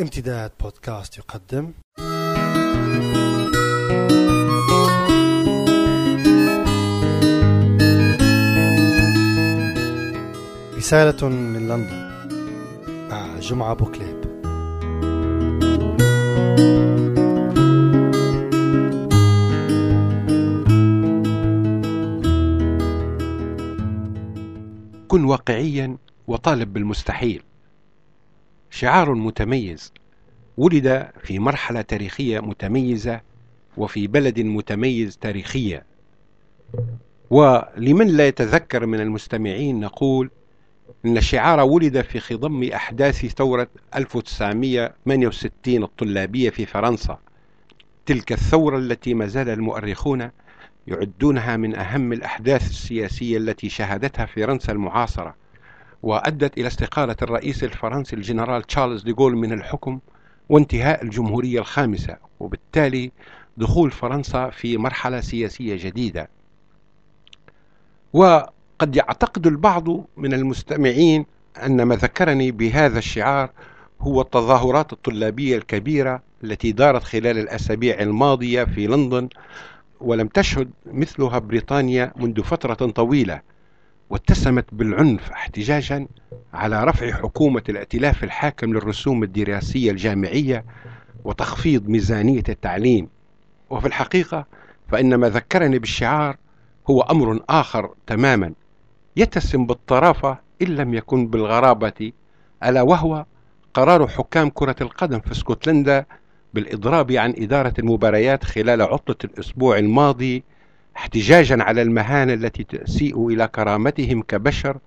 امتداد بودكاست يقدم. رسالة من لندن مع جمعة بوكليب كن واقعيا وطالب بالمستحيل. شعار متميز. ولد في مرحلة تاريخية متميزة وفي بلد متميز تاريخيا. ولمن لا يتذكر من المستمعين نقول إن الشعار ولد في خضم أحداث ثورة 1968 الطلابية في فرنسا. تلك الثورة التي ما زال المؤرخون يعدونها من أهم الأحداث السياسية التي شهدتها فرنسا المعاصرة. وأدت إلى استقالة الرئيس الفرنسي الجنرال تشارلز ديغول من الحكم وانتهاء الجمهورية الخامسة وبالتالي دخول فرنسا في مرحلة سياسية جديدة. وقد يعتقد البعض من المستمعين أن ما ذكرني بهذا الشعار هو التظاهرات الطلابية الكبيرة التي دارت خلال الأسابيع الماضية في لندن ولم تشهد مثلها بريطانيا منذ فترة طويلة. واتسمت بالعنف احتجاجا على رفع حكومة الائتلاف الحاكم للرسوم الدراسية الجامعية وتخفيض ميزانية التعليم. وفي الحقيقة فإن ما ذكرني بالشعار هو أمر آخر تماما يتسم بالطرافة إن لم يكن بالغرابة ألا وهو قرار حكام كرة القدم في اسكتلندا بالإضراب عن إدارة المباريات خلال عطلة الأسبوع الماضي احتجاجا على المهانة التي تسيء إلى كرامتهم كبشر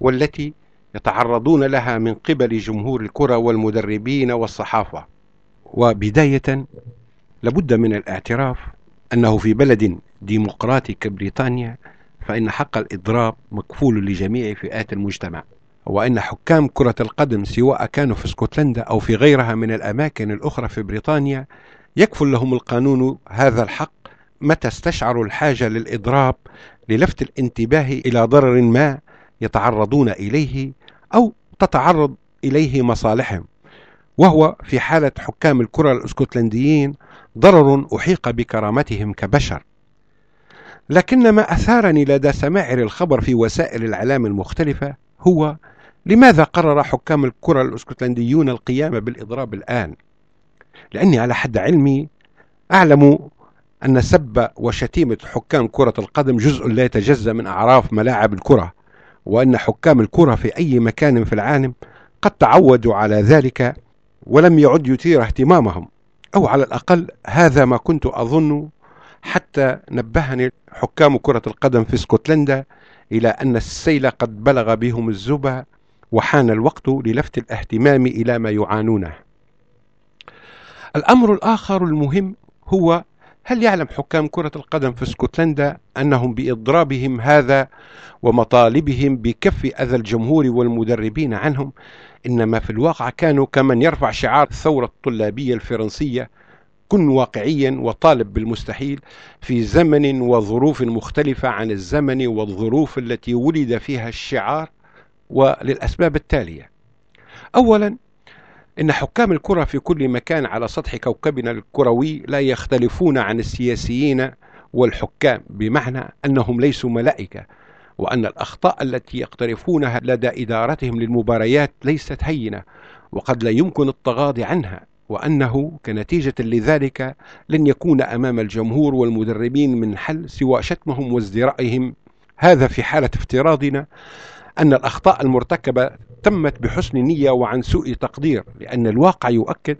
والتي يتعرضون لها من قبل جمهور الكرة والمدربين والصحافة. وبداية لابد من الاعتراف أنه في بلد ديمقراطي كبريطانيا فإن حق الإضراب مكفول لجميع فئات المجتمع وأن حكام كرة القدم سواء كانوا في اسكتلندا أو في غيرها من الأماكن الأخرى في بريطانيا يكفل لهم القانون هذا الحق متى استشعروا الحاجة للإضراب للفت الانتباه إلى ضرر ما يتعرضون إليه أو تتعرض إليه مصالحهم وهو في حالة حكام الكرة الإسكتلنديين ضرر أحيق بكرامتهم كبشر لكن ما أثارني لدى سماعر الخبر في وسائل الإعلام المختلفة هو لماذا قرر حكام الكرة الإسكتلنديون القيام بالإضراب الآن؟ لأني على حد علمي أعلم أن سب وشتيمة حكام كرة القدم جزء لا يتجزأ من أعراف ملاعب الكرة وأن حكام الكرة في أي مكان في العالم قد تعودوا على ذلك ولم يعد يثير اهتمامهم. أو على الأقل هذا ما كنت أظن حتى نبهني حكام كرة القدم في اسكتلندا إلى أن السيل قد بلغ بهم الزبا وحان الوقت للفت الاهتمام إلى ما يعانونه. الأمر الآخر المهم هو هل يعلم حكام كرة القدم في اسكتلندا أنهم بإضرابهم هذا ومطالبهم بكف أذى الجمهور والمدربين عنهم؟ إنما في الواقع كانوا كمن يرفع شعار الثورة الطلابية الفرنسية كن واقعيا وطالب بالمستحيل في زمن وظروف مختلفة عن الزمن والظروف التي ولد فيها الشعار وللأسباب التالية. أولا إن حكام الكرة في كل مكان على سطح كوكبنا الكروي لا يختلفون عن السياسيين والحكام بمعنى أنهم ليسوا ملائكة وأن الأخطاء التي يقترفونها لدى إدارتهم للمباريات ليست هينة وقد لا يمكن التغاضي عنها وأنه كنتيجة لذلك لن يكون أمام الجمهور والمدربين من حل سوى شتمهم وازدرائهم. هذا في حالة افتراضنا. أن الأخطاء المرتكبة تمت بحسن نية وعن سوء تقدير لأن الواقع يؤكد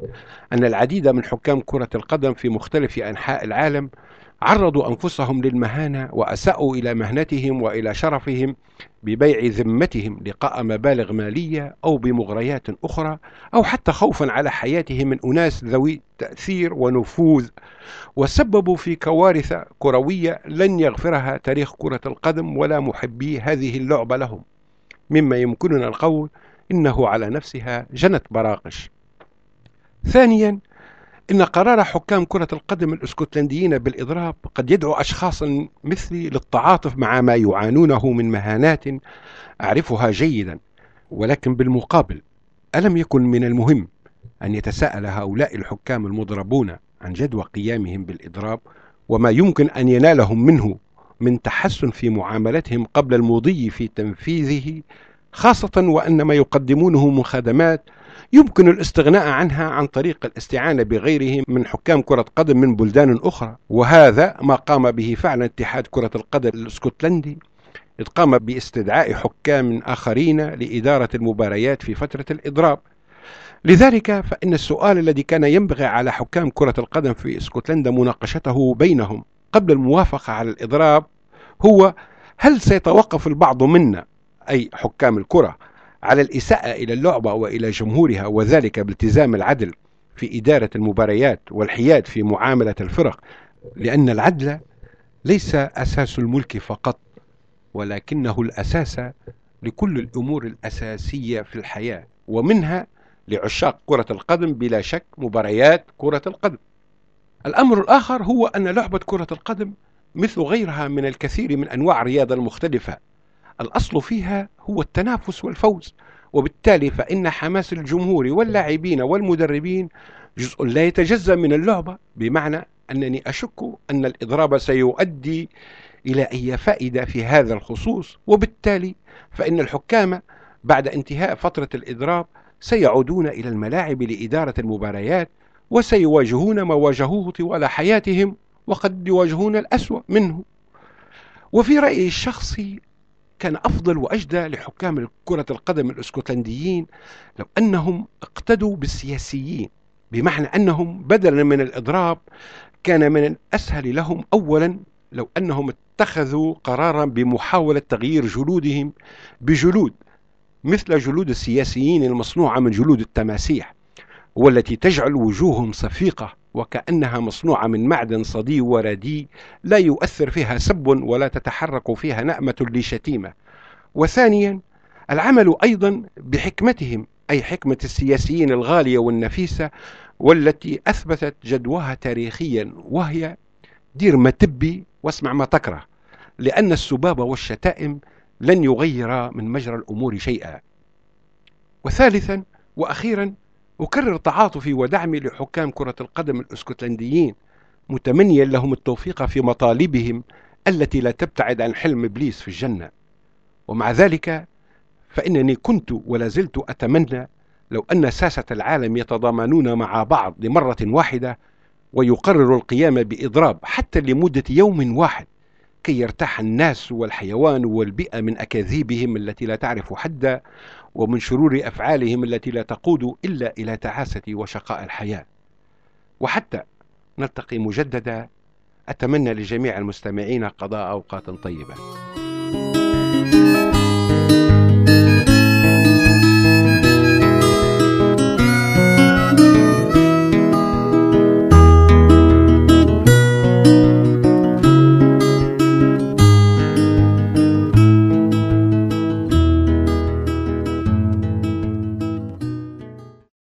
أن العديد من حكام كرة القدم في مختلف أنحاء العالم عرضوا أنفسهم للمهانة وأساءوا إلى مهنتهم وإلى شرفهم ببيع ذمتهم لقاء مبالغ مالية أو بمغريات أخرى أو حتى خوفا على حياتهم من أناس ذوي تأثير ونفوذ. وسببوا في كوارث كروية لن يغفرها تاريخ كرة القدم ولا محبي هذه اللعبة لهم. مما يمكننا القول إنه على نفسها جنت براقش. ثانيا إن قرار حكام كرة القدم الإسكتلنديين بالإضراب قد يدعو أشخاصا مثلي للتعاطف مع ما يعانونه من مهانات أعرفها جيدا ولكن بالمقابل ألم يكن من المهم أن يتساءل هؤلاء الحكام المضربون عن جدوى قيامهم بالإضراب وما يمكن أن ينالهم منه من تحسن في معاملتهم قبل المضي في تنفيذه خاصة وأن ما يقدمونه من خدمات يمكن الاستغناء عنها عن طريق الاستعانة بغيرهم من حكام كرة قدم من بلدان أخرى. وهذا ما قام به فعلا اتحاد كرة القدم الإسكتلندي إذ قام باستدعاء حكام آخرين لإدارة المباريات في فترة الإضراب. لذلك فإن السؤال الذي كان ينبغي على حكام كرة القدم في إسكتلندا مناقشته بينهم قبل الموافقة على الإضراب هو هل سيتوقف البعض منا أي حكام الكرة على الإساءة إلى اللعبة وإلى جمهورها وذلك بالتزام العدل في إدارة المباريات والحياد في معاملة الفرق؟ لأن العدل ليس أساس الملك فقط ولكنه الأساس لكل الأمور الأساسية في الحياة ومنها لعشاق كرة القدم بلا شك مباريات كرة القدم. الأمر الآخر هو أن لعبة كرة القدم مثل غيرها من الكثير من أنواع الرياضة المختلفة. الأصل فيها هو التنافس والفوز وبالتالي فإن حماس الجمهور واللاعبين والمدربين جزء لا يتجزأ من اللعبة بمعنى أنني أشك أن الإضراب سيؤدي إلى أي فائدة في هذا الخصوص وبالتالي فإن الحكام بعد انتهاء فترة الإضراب سيعودون إلى الملاعب لإدارة المباريات وسيواجهون ما واجهوه طوال حياتهم وقد يواجهون الأسوأ منه. وفي رأيي الشخصي كان أفضل وأجدى لحكام كرة القدم الإسكتلنديين لو أنهم اقتدوا بالسياسيين بمعنى أنهم بدلا من الإضراب كان من الأسهل لهم أولا لو أنهم اتخذوا قرارا بمحاولة تغيير جلودهم بجلود مثل جلود السياسيين المصنوعة من جلود التماسيح. والتي تجعل وجوههم صفيقة وكأنها مصنوعة من معدن صدي وردي لا يؤثر فيها سب ولا تتحرك فيها نأمة لشتيمة. وثانيا العمل أيضا بحكمتهم أي حكمة السياسيين الغالية والنفيسة والتي أثبتت جدواها تاريخيا وهي دير ما تبي واسمع ما تكره لأن السباب والشتائم لن يغير من مجرى الأمور شيئا. وثالثا وأخيرا أكرر تعاطفي ودعمي لحكام كرة القدم الإسكتلنديين متمنيا لهم التوفيق في مطالبهم التي لا تبتعد عن حلم إبليس في الجنة. ومع ذلك فإنني كنت ولا زلت أتمنى لو أن ساسة العالم يتضامنون مع بعض لمرة واحدة ويقرروا القيام بإضراب حتى لمدة يوم واحد. كي يرتاح الناس والحيوان والبيئة من أكاذيبهم التي لا تعرف حدا ومن شرور أفعالهم التي لا تقود إلا إلى تعاسة وشقاء الحياة. وحتى نلتقي مجددا. أتمنى لجميع المستمعين قضاء أوقات طيبة.